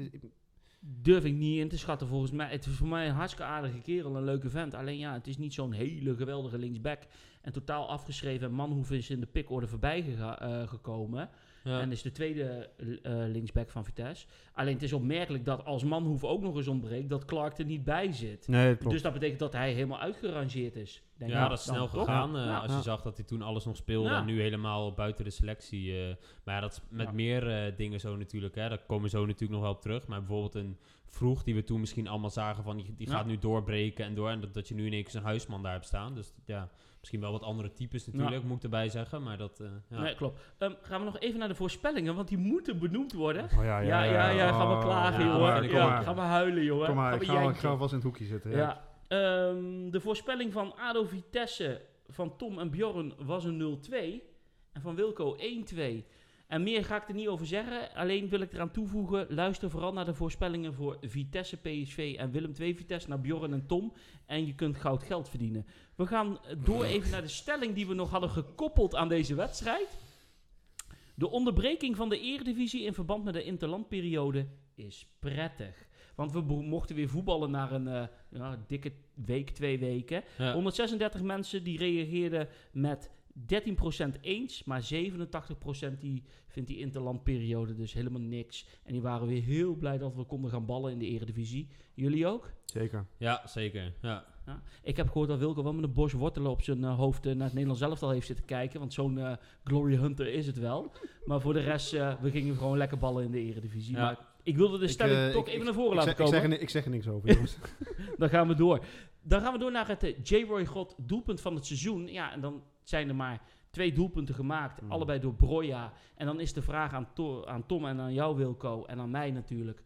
Durf ik niet in te schatten volgens mij. Het is voor mij een hartstikke aardige kerel, een leuke vent. Alleen ja, het is niet zo'n hele geweldige linksback. En totaal afgeschreven. En Manhoef is in de pickorde voorbij gega- eh, gekomen. Ja. En is de tweede eh, linksback van Vitesse. Alleen het is opmerkelijk dat als Manhoef ook nog eens ontbreekt, dat Clark er niet bij zit. nee, dat klopt. Dus dat betekent dat hij helemaal uitgerangeerd is. Denk ja, dat is snel gegaan. eh, Ja. als je Ja. zag dat hij toen alles nog speelde Ja. en nu helemaal buiten de selectie. eh, maar ja, dat is met Ja. meer eh, dingen zo natuurlijk. Hè. Daar komen we zo natuurlijk nog wel op terug. Maar bijvoorbeeld een vroeg die we toen misschien allemaal zagen van die, die Ja. gaat nu doorbreken en door. En dat, dat je nu in één keer zijn huisman daar hebt staan. Dus ja, misschien wel wat andere types natuurlijk, moet ik erbij zeggen. Maar dat, eh, ja. Nee, klopt. Ehm, gaan we nog even naar de voorspellingen, want die moeten benoemd worden. Oh, ja, Ja, ja, ja, gaan we Oh, klagen, ja, maar, vind kom ik ja, maar. we huilen, jongen. Kom maar, gaan ik we ga, ik ga vast in het hoekje zitten. Ja. Ja. Ehm, de voorspelling van ADO Vitesse van Tom en Bjorn was een 0-2. En van Wilco 1-2. En meer ga ik er niet over zeggen. Alleen wil ik eraan toevoegen. Luister vooral naar de voorspellingen voor Vitesse, PSV en Willem II Vitesse. Naar Bjorn en Tom. En je kunt goud geld verdienen. We gaan door even naar de stelling die we nog hadden gekoppeld aan deze wedstrijd. De onderbreking van de eredivisie in verband met de interlandperiode is prettig. Want we mochten weer voetballen naar een eh, ja, dikke week, twee weken. Ja. 136 mensen die reageerden met 13% eens, maar 87% die vindt die interlandperiode dus helemaal niks. En die waren weer heel blij dat we konden gaan ballen in de eredivisie. Jullie ook? Zeker. ja, zeker. Ja. Ja. Ik heb gehoord dat Wilco wel met een bos wortelen op zijn eh, hoofd eh, naar het Nederlands elftal heeft zitten kijken. Want zo'n eh, Glory Hunter is het wel. (laughs) Maar voor de rest, eh, we gingen gewoon lekker ballen in de eredivisie. Ja. Maar ik wilde de stelling toch ik- even naar voren Ik laten zeg, ik, komen. zeg er, ik zeg er niks over, jongens. (laughs) Dan gaan we door. Dan gaan we door naar het eh, J-Roy God doelpunt van het seizoen. Ja, en dan zijn er maar twee doelpunten gemaakt. Hmm. Allebei door Broja. En dan is de vraag aan, To- aan Tom en aan jou, Wilco. En aan mij natuurlijk.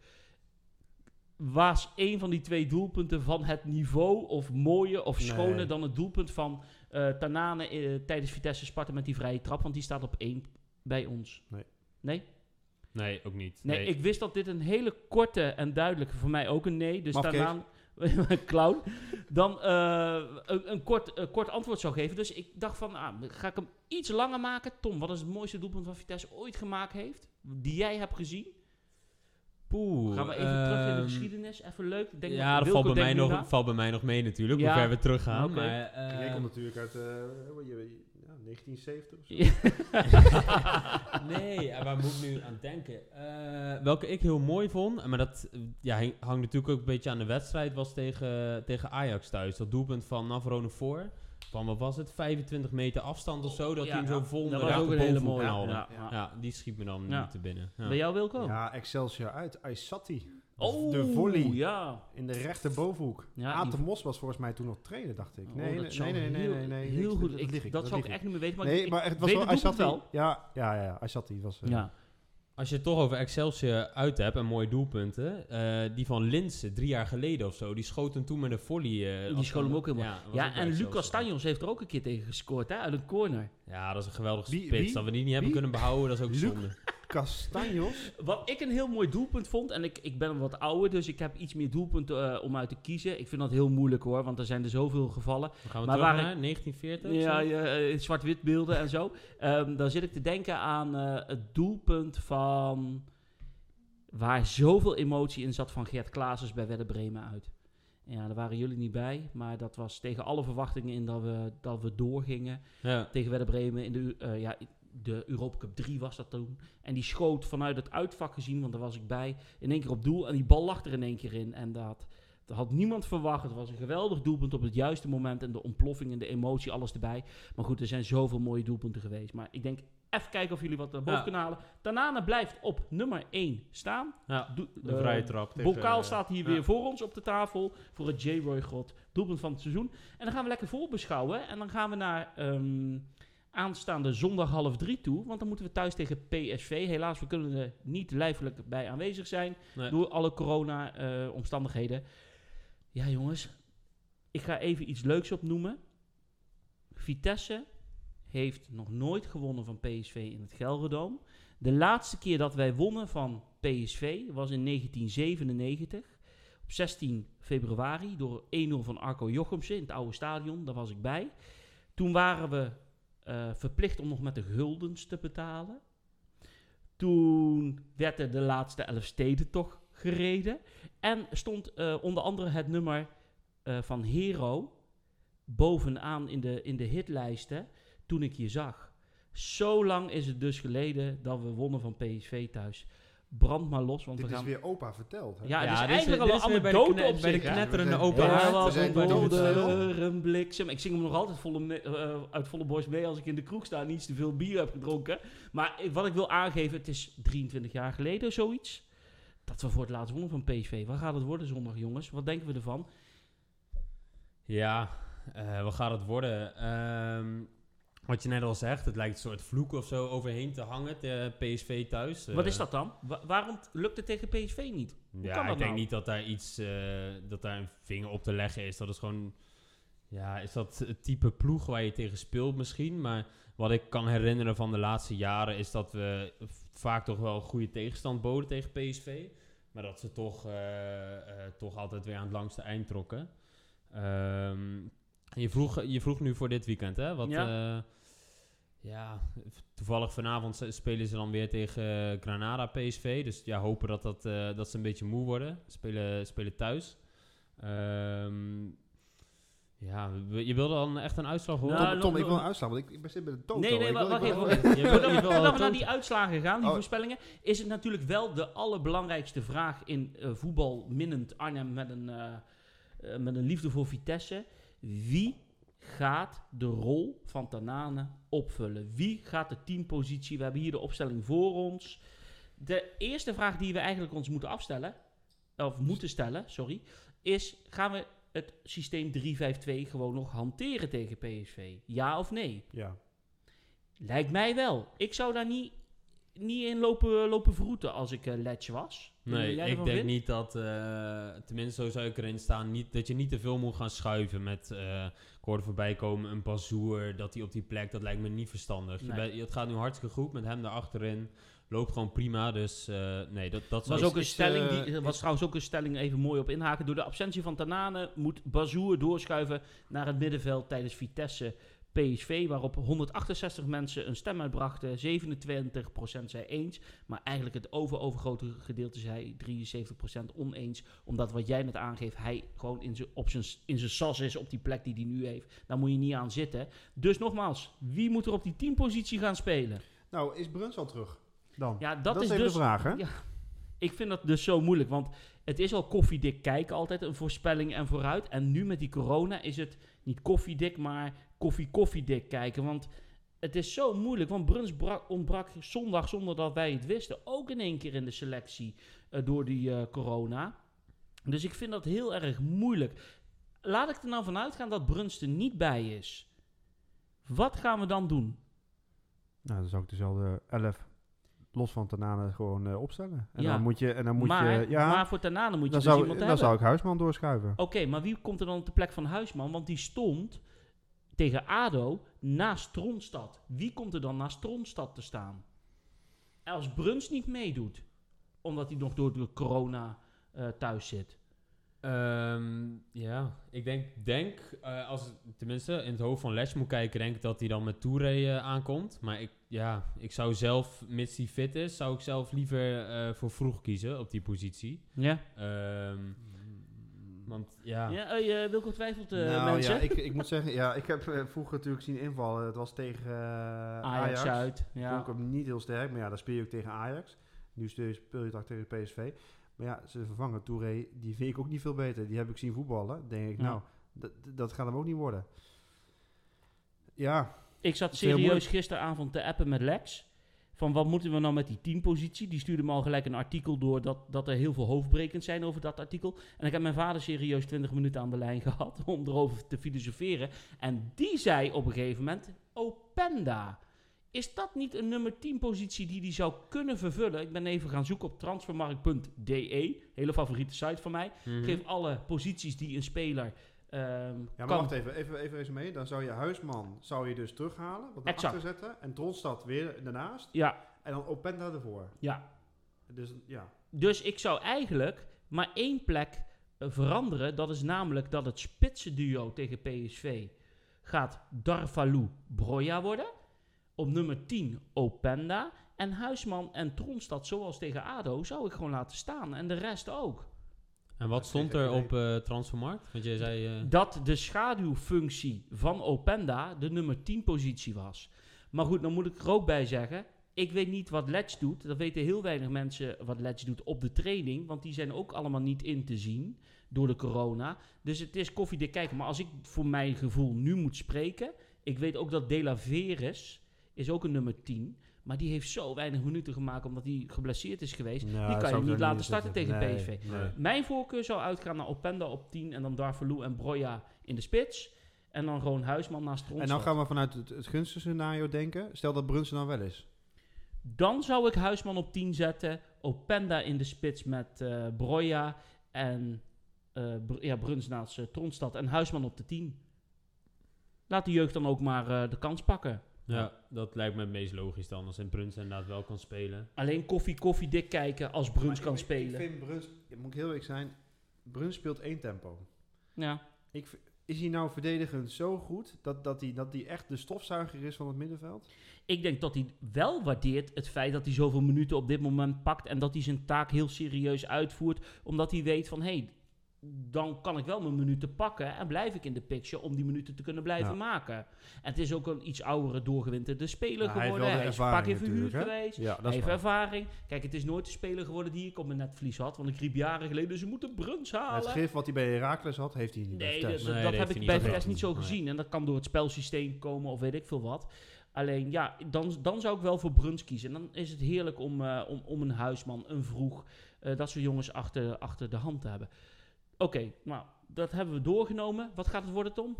Was een van die twee doelpunten van het niveau of mooier of Nee. schoner dan het doelpunt van eh Tanane eh, tijdens Vitesse Sparta met die vrije trap? Want die staat op één bij ons. Nee. Nee? Nee, ook niet. Nee, ik wist dat dit een hele korte en duidelijke, voor mij ook een nee. Dus daarna, (laughs) clown, dan eh, een, een kort, een kort antwoord zou geven. Dus ik dacht van, ah, ga ik hem iets langer maken? Tom, wat is het mooiste doelpunt wat Vitesse ooit gemaakt heeft? Die jij hebt gezien? Poeh, Gaan we even terug in de ehm, geschiedenis? Even leuk. Ik Denk ja, dat valt bij, mij nog, valt bij mij nog mee natuurlijk, Ja, hoe ver we teruggaan. Maar, eh, Jij komt natuurlijk uit eh, 1970 of zo. (laughs) nee, waar moet ik nu aan denken? Eh, welke ik heel mooi vond, maar dat ja, hing- hangt natuurlijk ook een beetje aan de wedstrijd, was tegen, tegen Ajax thuis. Dat doelpunt van Navarone voor. Van wat was het? 25 meter afstand of zo, dat Ja, hij hem zo vol dat de was ook een hele mooie. Ja, Ja, ja. die schiet me dan Ja. niet te binnen. Ja. Bij jou, Wilco? Ja, Excelsior uit. Aysati. Oh, de volley ja. in de rechterbovenhoek. Ja, Aad de Mos was volgens mij toen nog trainer, dacht ik. Oh, Nee, nee, nee, nee, nee, heel, nee, goed. Dat, Ik- dat zou ik echt niet meer weten, maar nee, ik maar het was wel doelpunt Aysati. wel. Ja, ja, ja, Aysati was... eh, Ja. Als je het toch over Excelsior uit hebt en mooie doelpunten. eh, die van Linse, drie jaar geleden of zo. Die schoot hem toen met een volley. eh, Die schoot hem ook helemaal. Ja, was Ja, ook bij en. Lucas Tanjos heeft er ook een keer tegen gescoord, hè, uit een corner. Ja, dat is een geweldige spits. Dat we die niet hebben kunnen behouden, dat is ook zonde. Castanjos. Wat ik een heel mooi doelpunt vond, en ik, ik ben wat ouder, dus ik heb iets meer doelpunten eh, om uit te kiezen. Ik vind dat heel moeilijk hoor, want er zijn er zoveel gevallen. Dan gaan we Maar terug waar naar 1940 of Ja, zo? ja, eh, zwart-wit beelden en zo. (laughs) Ehm, dan zit ik te denken aan eh, het doelpunt van... Waar zoveel emotie in zat van Gert Klaasens bij Werder Bremen uit. Ja, daar waren jullie niet bij, maar dat was tegen alle verwachtingen in dat we, dat we doorgingen. Ja. Tegen Werder Bremen in de, eh, ja, de Europa Cup 3 was dat toen. En die schoot vanuit het uitvak gezien, want daar was ik bij, in één keer op doel. En die bal lag er in één keer in. En dat, dat had niemand verwacht. Het was een geweldig doelpunt op het juiste moment. En de ontploffing en de emotie, alles erbij. Maar goed, er zijn zoveel mooie doelpunten geweest. Maar ik denk, even kijken of jullie wat naar boven Ja. kunnen halen. Tanana blijft op nummer 1 staan. ja, de eh, vrije trap. Bokaal eh, staat hier ja. weer voor ons op de tafel. Voor het J-Roy God doelpunt van het seizoen. En dan gaan we lekker voorbeschouwen. En dan gaan we naar ehm, aanstaande zondag half drie toe. Want dan moeten we thuis tegen PSV. Helaas, we kunnen er niet lijfelijk bij aanwezig zijn. Nee. Door alle corona-omstandigheden. ja, jongens. Ik ga even iets leuks opnoemen. Vitesse heeft nog nooit gewonnen van PSV in het Gelredome. De laatste keer dat wij wonnen van PSV was in 1997. Op 16 februari door 1-0 van Arco Jochemsen in het oude stadion. Daar was ik bij. Toen waren we eh, verplicht om nog met de guldens te betalen. Toen werd er de laatste elf steden toch gereden. En stond eh, onder andere het nummer eh, van Hero bovenaan in de, in de hitlijsten toen ik je zag. Zo lang is het dus geleden dat we wonnen van PSV thuis. Brand maar los, want Dit we is gaan... weer opa verteld. Hè? Ja, het is eigenlijk al een is weer bij de anekdote op Bij de knetterende Ja, opa haard. was een donder, een bliksem. Ik zing hem nog altijd volle me- eh, uit volle borst mee als ik in de kroeg sta en iets te veel bier heb gedronken. Maar ik- wat ik wil aangeven, het is 23 jaar geleden zoiets. Dat we voor het laatst wonnen van PSV. Waar gaat het worden zondag, jongens? Wat denken we ervan? Ja, eh, wat gaat het worden? Ehm, wat je net al zegt, het lijkt een soort vloek of zo overheen te hangen, de PSV thuis. Wat Eh, is dat dan? Wa- waarom lukt het tegen PSV niet? Hoe Ja, kan dat ik denk nou? niet dat daar iets, eh, dat daar een vinger op te leggen is. Dat is gewoon, ja, is dat het type ploeg waar je tegen speelt misschien. Maar wat ik kan herinneren van de laatste jaren is dat we vaak toch wel een goede tegenstand boden tegen PSV. Maar dat ze toch, eh, eh, toch altijd weer aan het langste eind trokken. Ehm, je, vroeg, je vroeg nu voor dit weekend, hè? Wat, Ja. ja. ja, toevallig vanavond spelen ze dan weer tegen eh, Granada PSV. Dus ja, hopen dat, dat, eh, dat ze een beetje moe worden. Spelen, spelen thuis. Ehm, ja, je wilde dan echt een uitslag horen? Nou, Tom, ik wil een uitslag, want ik, ik ben zit bij de toto. Nee, nee, wacht even. (laughs) Voordat we- naar die uitslagen gaan, die Oh. voorspellingen, is het natuurlijk wel de allerbelangrijkste vraag in eh, voetbal minnend Arnhem met een, eh, eh, met een liefde voor Vitesse. Wie gaat de rol van Tanane opvullen? Wie gaat de teampositie? We hebben hier de opstelling voor ons. De eerste vraag die we eigenlijk ons moeten afstellen, of moeten stellen, sorry, is: gaan we het systeem 3-5-2 gewoon nog hanteren tegen PSV? Ja of nee? Ja. Lijkt mij wel. Ik zou daar niet, niet in lopen, lopen verroeten als ik uh, was. Nee, ik denk vindt? niet dat, eh, tenminste zo zou ik erin staan, niet, dat je niet te veel moet gaan schuiven met, eh ik hoorde voorbij komen, een Bazoer, dat hij op die plek, dat lijkt me niet verstandig. Je bent- het gaat nu hartstikke goed met hem daarachterin, loopt gewoon prima, dus nee, dat, dat was ook een is, stelling, die, was trouwens ook een stelling, even mooi op inhaken. Door de absentie van Tanane moet Bazoer doorschuiven naar het middenveld tijdens Vitesse PSV, waarop 168 mensen een stem uitbrachten. 27% zei eens, maar eigenlijk het over-overgrote gedeelte zei 73% oneens. Omdat wat jij net aangeeft, hij gewoon in zijn- op zijn in zijn sas is op die plek die hij nu heeft. Daar moet je niet aan zitten. Dus nogmaals, wie moet er op die teampositie gaan spelen? Nou, is Bruns al terug? Dan. Ja, dat, dat, is dus de vraag, hè? ja, ik vind dat dus zo moeilijk. Want het is al koffiedik kijken altijd, een voorspelling en vooruit. En nu met die corona is het niet koffiedik, maar koffie-koffiedik kijken. Want het is zo moeilijk. Want Bruns brak, ontbrak zondag, zonder dat wij het wisten, ook in één keer in de selectie eh, door die eh, corona. Dus ik vind dat heel erg moeilijk. Laat ik er nou vanuit gaan dat Bruns er niet bij is. Wat gaan we dan doen? Nou, dan zou ik dezelfde 11 los van Tanane gewoon eh, opstellen. En Ja. dan moet je, en dan moet maar, je, ja, maar voor Tanane moet je dan, dus zou, iemand dan hebben. zou ik Huisman doorschuiven. Oké, maar wie komt er dan op de plek van Huisman? Want die stond tegen ADO naast Tronstad. Wie komt er dan naast Tronstad te staan? Als Bruns niet meedoet, omdat hij nog door de corona eh, thuis zit. Ehm, ja, ik denk, denk eh, als het tenminste in het hoofd van Les moet kijken, denk ik dat hij dan met Touré eh, aankomt. Maar ik, ja, ik zou zelf, mits hij fit is, zou ik zelf liever voor vroeg kiezen op die positie. Ja, Ehm, want ja, ja eh, Wilco twijfelt eh, nou mensen. ja, ik, (laughs) ik moet zeggen, ja, ik heb eh, vroeger natuurlijk zien invallen. Het was tegen eh, Ajax, Ajax. uit. Vond Ja. ik hem niet heel sterk, maar ja, dan speel je ook tegen Ajax. Nu speel je, het tegen PSV. Maar ja, ze vervangen Touré, die vind ik ook niet veel beter. Die heb ik zien voetballen. Denk ik, Ja. nou, dat, dat gaat hem ook niet worden. Ja, Ik zat serieus gisteravond te appen met Lex. Van wat moeten we nou met die teampositie? Die stuurde me al gelijk een artikel door dat, dat er heel veel hoofdbrekend zijn over dat artikel. En ik heb mijn vader serieus 20 minuten aan de lijn (laughs) gehad om erover te filosoferen. En die zei op een gegeven moment, Openda. Is dat niet een nummer 10 positie die die zou kunnen vervullen? Ik ben even gaan zoeken op transfermarkt.de, hele favoriete site van mij. mhm. Geef alle posities die een speler ehm, ja maar wacht even, even, even resume. Dan zou je Huisman zou je dus terughalen, wat naar Exact. achter zetten. En Tronstad weer daarnaast. Ja, En dan Openda ervoor. ja, Dus ja, Dus ik zou eigenlijk maar één plek eh, veranderen. Dat is namelijk dat het spitsenduo tegen PSV gaat Darvalu Broja worden. Op nummer 10 Openda. En Huisman en Tronstad, zoals tegen ADO, zou ik gewoon laten staan. En de rest ook. En wat stond er op eh, Transfermarkt? Want jij zei... eh, Dat de schaduwfunctie van Openda de nummer 10 positie was. Maar goed, dan moet ik er ook bij zeggen. Ik weet niet wat Letch doet. Dat weten heel weinig mensen wat Letch doet op de training. Want die zijn ook allemaal niet in te zien door de corona. Dus het is koffiedik kijken. Maar als ik voor mijn gevoel nu moet spreken. Ik weet ook dat De La Veres is ook een nummer 10. Maar die heeft zo weinig minuten gemaakt omdat hij geblesseerd is geweest. Nou, die kan je niet laten starten tegen Nee, PSV. nee. Mijn voorkeur zou uitgaan naar Openda op 10 en dan Darvalu en Broja in de spits. En dan gewoon Huisman naast Tronstad. En dan gaan we vanuit het, het gunstige scenario denken. Stel dat Brunsen dan wel is. Dan zou ik Huisman op 10 zetten. Openda in de spits met eh Broja en Br- ja, Bruns naast eh, Tronstad. En Huisman op de 10. Laat de jeugd dan ook maar de kans pakken. Ja, dat lijkt me het meest logisch dan. Als een Bruns inderdaad wel kan spelen. Alleen koffie, koffie, dik kijken als Bruns kan ik- spelen. Ik vind Bruns, moet ik heel eerlijk zijn, Bruns speelt één tempo. ja. Ik, is hij nou verdedigend zo goed dat, dat, hij, dat hij echt de stofzuiger is van het middenveld? Ik denk dat hij wel waardeert het feit dat hij zoveel minuten op dit moment pakt. En dat hij zijn taak heel serieus uitvoert. Omdat hij weet van hé, hey, dan kan ik wel mijn minuten pakken. En blijf ik in de picture om die minuten te kunnen blijven Ja. maken. En het is ook een iets oudere doorgewinterde speler hij heeft geworden. wel de Hij is een paar ervaring keer verhuurd geweest. Ja, Hij heeft ervaring. Kijk, het is nooit de speler geworden die ik op mijn netvlies had. Want ik riep jaren geleden, ze moeten Bruns halen. Het gif wat hij bij Herakles had, heeft hij niet bij Nee, Vitesse. dat, dat Nee, dat heb ik hij bij niet Vitesse niet zo Nee. gezien. En dat kan door het spelsysteem komen of weet ik veel wat. Alleen ja, dan, dan zou ik wel voor Bruns kiezen. En dan is het heerlijk om, eh, om, om een huisman, een vroeg, eh, dat soort jongens achter, achter de hand te hebben. Oké, nou, dat hebben we doorgenomen. Wat gaat het worden, Tom? 1-1.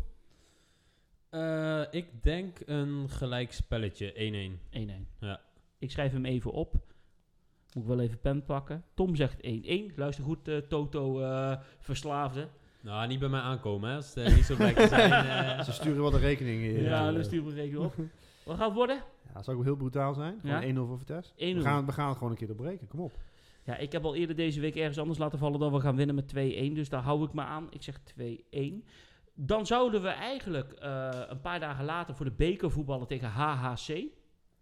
Eh, ik denk een gelijk spelletje, 1-1. Ja. Ik schrijf hem even op. Moet ik wel even pen pakken. Tom zegt 1-1. Luister goed, eh, Toto eh, verslaafde. Nou, niet bij mij aankomen, hè. Als het niet zo blijkt te zijn. (laughs) eh. Ze sturen wel de rekening in. Ja, dan sturen we een rekening op. Wat gaat het worden? Ja, dat zou ook heel brutaal zijn. Ja? Gewoon 1-0 voor Vitesse. 1-0. We gaan, we gaan het gewoon een keer doorbreken. Kom op. Ja, ik heb al eerder deze week ergens anders laten vallen dat we gaan winnen met 2-1. Dus daar hou ik me aan. Ik zeg 2-1. Dan zouden we eigenlijk eh, een paar dagen later voor de beker voetballen tegen HHC.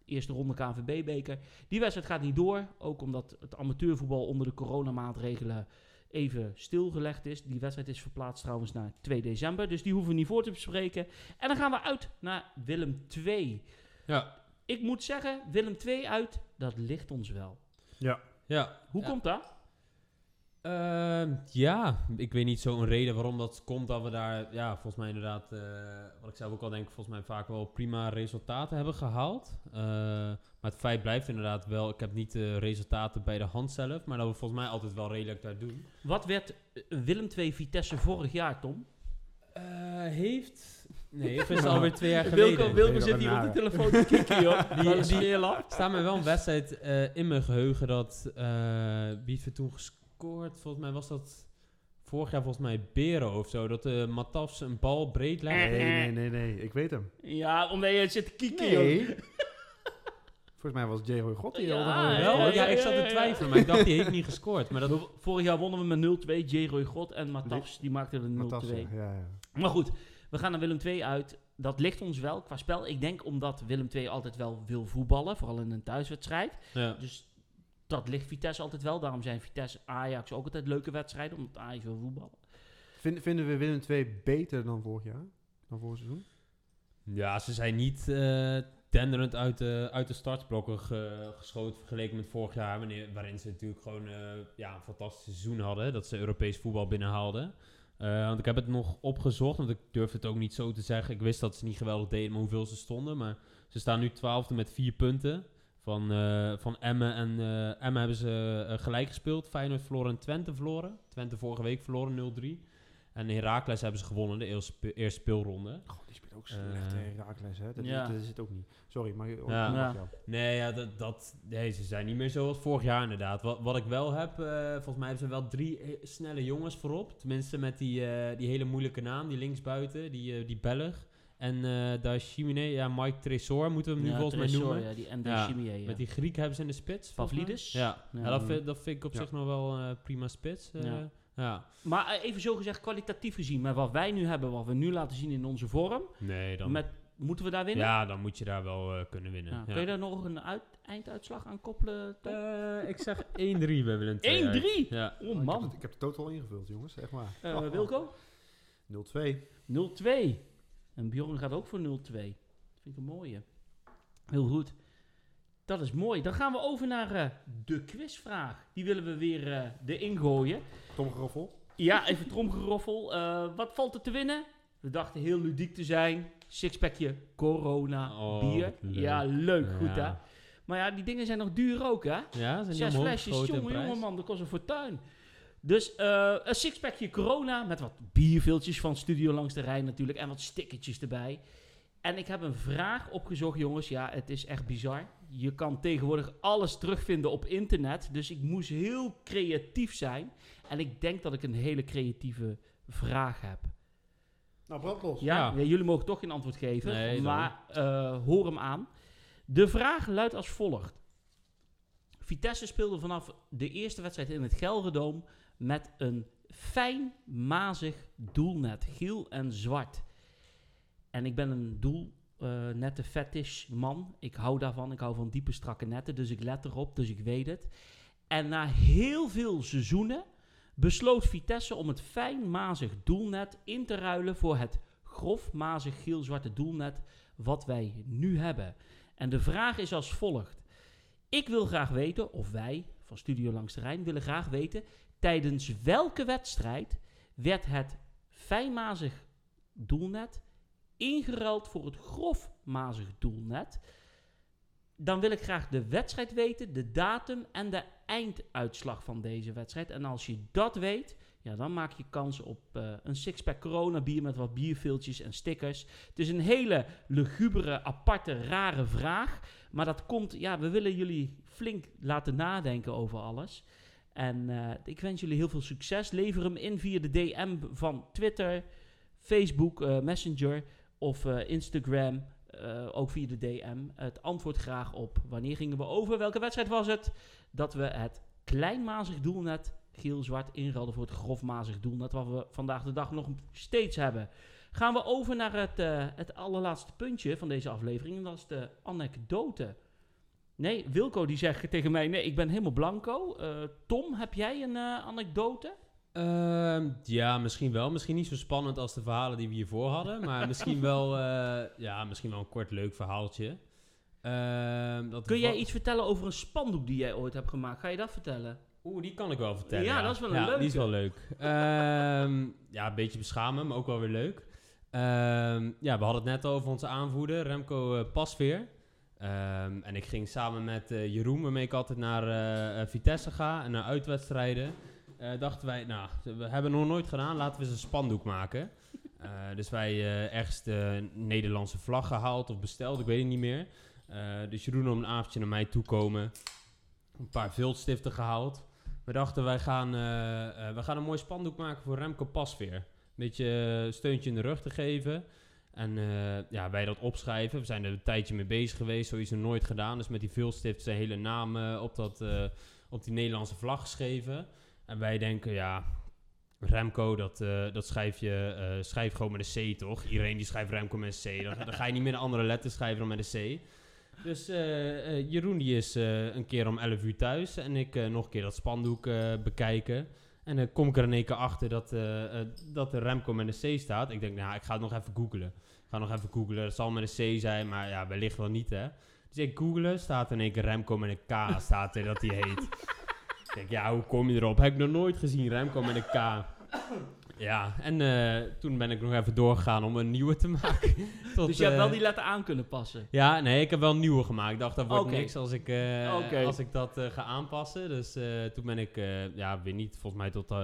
Eerste ronde KNVB-beker. Die wedstrijd gaat niet door. Ook omdat het amateurvoetbal onder de coronamaatregelen even stilgelegd is. Die wedstrijd is verplaatst trouwens naar 2 december. Dus die hoeven we niet voor te bespreken. En dan gaan we uit naar Willem 2. ja. Ik moet zeggen, Willem 2 uit, dat ligt ons wel. Ja. Ja. Hoe Ja. komt dat? Ehm, ja, ik weet niet zo'n reden waarom dat komt dat we daar, ja, volgens mij inderdaad, eh, wat ik zelf ook al denk, volgens mij vaak wel prima resultaten hebben gehaald. Eh, maar het feit blijft inderdaad wel, ik heb niet de resultaten bij de hand zelf, maar dat we volgens mij altijd wel redelijk daar doen. Wat werd eh, Willem 2 Vitesse vorig jaar, Tom? Eh, heeft Nee, of is het alweer twee jaar (laughs) geleden? Wilco, zit hier op de telefoon te kikken, joh. (laughs) Die- Die, die-. Er staat me wel een wedstrijd eh, in mijn geheugen dat... eh wie heeft er toen gescoord? Volgens mij was dat vorig jaar volgens mij Bero of zo. Dat de Matafs een bal breed legde. Nee, nee, nee, nee. Ik weet hem. Ja, omdat je zit te kieken, joh. (laughs) Volgens mij was J.Roy God die Ja, al ja, Wel, ja, ja, ja, ik zat te ja. twijfelen, maar ik dacht die heeft niet gescoord. Maar dat, Vorig jaar wonnen we met 0-2. J-Roy God en Matafs, die maakten er 0-2. Fantastisch. Ja, ja. Maar goed, we gaan naar Willem II uit. Dat ligt ons wel qua spel. Ik denk omdat Willem II altijd wel wil voetballen, vooral in een thuiswedstrijd. ja. Dus dat ligt Vitesse altijd wel. Daarom zijn Vitesse Ajax ook altijd leuke wedstrijden, omdat Ajax wil voetballen. Vind- vinden we Willem II beter dan vorig jaar? Dan vorig seizoen? ja, ze zijn niet eh tenderend uit de, uit de startblokken ge- geschoten vergeleken met vorig jaar. Wanneer, waarin ze natuurlijk gewoon eh, ja, een fantastisch seizoen hadden. Dat ze Europees voetbal binnenhaalden. Eh, want ik heb het nog opgezocht, want ik durf het ook niet zo te zeggen. Ik wist dat ze niet geweldig deden, maar hoeveel ze stonden. Maar ze staan nu twaalfde met vier punten. Van, eh van Emmen en eh Emmen hebben ze gelijk gespeeld. Feyenoord verloren en Twente verloren. Twente vorige week verloren 0-3. En Heracles hebben ze gewonnen, de eerste, spe- eerste speelronde. Die ook Eh. slecht, hè, Herakles, hè? Dat, Ja. dat is het ook niet. Sorry, maar... oh, Ja. Nee, ja, dat, dat, nee, ze zijn niet meer zoals vorig jaar inderdaad. Wat, wat ik wel heb, eh, volgens mij hebben ze wel drie eh, snelle jongens voorop. Tenminste met die, eh, die hele moeilijke naam, die linksbuiten, die, eh, die Belg. En eh daar Chimine, ja, Mike Tresor moeten we hem nu Ja, volgens mij noemen. Ja, die en Ja, Chimier, ja. Met die Griek hebben ze in de spits. Pavlidis? Ja, Ja. ja. dat, vind, dat vind ik op Ja. zich nog wel eh, prima spits. Ja. Maar eh, even zo gezegd, kwalitatief gezien, met wat wij nu hebben, wat we nu laten zien in onze vorm, Nee, dan, met, moeten we daar winnen? ja, dan moet je daar wel eh, kunnen winnen. Ja, Ja. Kun je daar nog een uit, einduitslag aan koppelen? Eh, ik zeg 1-3 bij Willem II uit. 1-3? Ja. Oh Ik heb, man. het, ik heb het totaal ingevuld, jongens. Echt waar. Eh, Oh, oh. Wilco? 0-2. 0-2. En Bjorn gaat ook voor 0-2. Dat vind ik een mooie. Heel goed. Dat is mooi. Dan gaan we over naar eh, de quizvraag. Die willen we weer eh erin gooien. Tom Geroffel. Ja, even tromgeroffel. Eh, wat valt er te winnen? We dachten heel ludiek te zijn. Sixpackje corona Oh, bier. leuk. Ja, leuk. Goed hè? Maar ja, die dingen zijn nog duur ook hè? Ja, zijn Zes flesjes, jongen, jongen man, dat kost een fortuin. Dus eh, een sixpackje corona met wat bierviltjes van Studio Langs de Rijn natuurlijk en wat stickertjes erbij. En ik heb een vraag opgezocht, jongens. Ja, het is echt bizar. Je kan tegenwoordig alles terugvinden op internet. Dus ik moest heel creatief zijn. En ik denk dat ik een hele creatieve vraag heb. Nou, brandlos. Ja, Ja. ja, jullie mogen toch geen antwoord geven. Nee, maar eh, hoor hem aan. De vraag luidt als volgt. Vitesse speelde vanaf de eerste wedstrijd in het Gelredoom met een fijn, mazig doelnet. Geel en zwart. En ik ben een doelnette fetish man. Ik hou daarvan. Ik hou van diepe, strakke netten. Dus ik let erop. Dus ik weet het. En na heel veel seizoenen besloot Vitesse om het fijn mazig doelnet in te ruilen voor het grof mazig geel-zwarte doelnet wat wij nu hebben. En de vraag is als volgt. Ik wil graag weten, of wij van Studio Langs de Rijn willen graag weten, tijdens welke wedstrijd werd het fijnmazig doelnet ingeruild voor het grofmazig doelnet? Dan wil ik graag de wedstrijd weten, de datum en de einduitslag van deze wedstrijd. En als je dat weet, ja, dan maak je kans op eh, een sixpack corona bier met wat bierviltjes en stickers. Het is een hele lugubere, aparte, rare vraag. Maar dat komt, ja, we willen jullie flink laten nadenken over alles. En eh, ik wens jullie heel veel succes. Lever hem in via de DM van Twitter, Facebook, eh, Messenger of eh, Instagram. eh, ook via de DM. Het antwoord graag op wanneer gingen we over? Welke wedstrijd was het? Dat we het kleinmazig doelnet geel-zwart inruilden voor het grofmazig doelnet. Wat we vandaag de dag nog steeds hebben. Gaan we over naar het, eh, het allerlaatste puntje van deze aflevering. En dat is de anekdote. Nee, Wilco die zegt tegen mij: Nee, ik ben helemaal blanco. Tom, heb jij een eh, anekdote? Ehm, ja, misschien wel. Misschien niet zo spannend als de verhalen die we hiervoor hadden. Maar (laughs) misschien wel, eh, ja, misschien wel een kort leuk verhaaltje. Ehm, dat Kun jij iets vertellen over een spandoek die jij ooit hebt gemaakt? Ga je dat vertellen? Oeh, die kan ik wel vertellen. Ja, dat is wel een ja, leuke. Die is wel leuk. Ehm, (laughs) ja, een beetje beschamen, maar ook wel weer leuk. Ja, we hadden het net over onze aanvoerder, Remco eh, Pasveer. Ehm, en ik ging samen met eh, Jeroen, waarmee ik altijd naar Vitesse ga en naar uitwedstrijden. Eh, dachten wij, nou, we hebben het nog nooit gedaan, laten we eens een spandoek maken. Eh, (laughs) dus wij eh, ergens de Nederlandse vlag gehaald of besteld, ik weet het niet meer. Dus Jeroen om een avondje naar mij toe komen. Een paar viltstiften gehaald. We dachten, wij gaan, wij gaan een mooi spandoek maken voor Remco Pasveer. Een beetje steuntje in de rug te geven. En ja, wij dat opschrijven. We zijn er een tijdje mee bezig geweest, sowieso nooit gedaan. Dus met die viltstift zijn hele naam op, dat, op die Nederlandse vlag geschreven. En wij denken, ja, Remco, dat, eh, dat schrijf je eh, schrijf gewoon met een C, toch? Iedereen die schrijft Remco met een C. Dan, dan ga je niet meer een andere letter schrijven dan met een C. Dus eh, Jeroen die is een keer om 11 uur thuis en ik nog een keer dat spandoek bekijken. En dan kom ik er in één keer achter dat, dat Remco met een C staat. Ik denk, nou, ik ga het nog even googlen. Ik ga nog even googlen. Het zal met een C zijn, maar ja, wellicht wel niet, hè. Dus ik googelen, staat in één keer Remco met een K, staat er dat hij heet. Ik denk, ja, hoe kom je erop? Heb ik nog nooit gezien, Remco met een K. Ja, en eh, toen ben ik nog even doorgegaan om een nieuwe te (laughs) maken. Tot, dus je hebt wel eh, die letter aan kunnen passen. ja, nee, ik heb wel een nieuwe gemaakt. Ik dacht, dat wordt niks als ik, eh, als ik dat ga aanpassen. Dus toen ben ik, ja, weer niet, volgens mij tot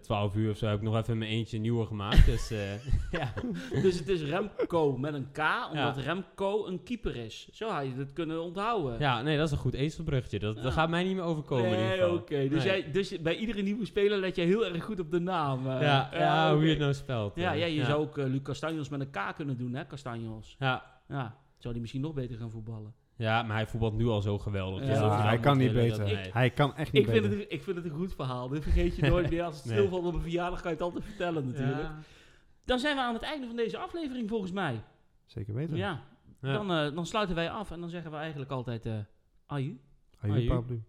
12 uur of zo, heb ik nog even in mijn eentje een nieuwe gemaakt. dus eh, (laughs) ja. Dus het is Remco met een K, omdat Remco een keeper is. Zo had je het kunnen onthouden. ja, nee, dat is een goed ezelbruggetje. Dat, Ja. dat gaat mij niet meer overkomen Nee, oké. Dus, Nee. jij, dus bij iedere nieuwe speler let je heel erg goed op de naam. eh. Ja, ja, hoe je het nou spelt. Ja, eh. ja, je zou ook eh, Luc Castanjos met een K kunnen doen, hè, Castanjos. Ja. Ja, zou die misschien nog beter gaan voetballen. Ja, maar hij voetbalt nu al zo geweldig. Ja, Dus Ja, hij moet kan niet beter. dat- nee. Hij kan echt niet Ik vind, beter. het, ik vind het een goed verhaal. Dit vergeet je nooit meer. Als het Nee. stilvalt op een verjaardag, kan je het altijd vertellen natuurlijk. Ja. Dan zijn we aan het einde van deze aflevering volgens mij. Zeker weten. Ja, Ja. Dan, eh, dan sluiten wij af en dan zeggen we eigenlijk altijd... eh aju. Aju, Aju.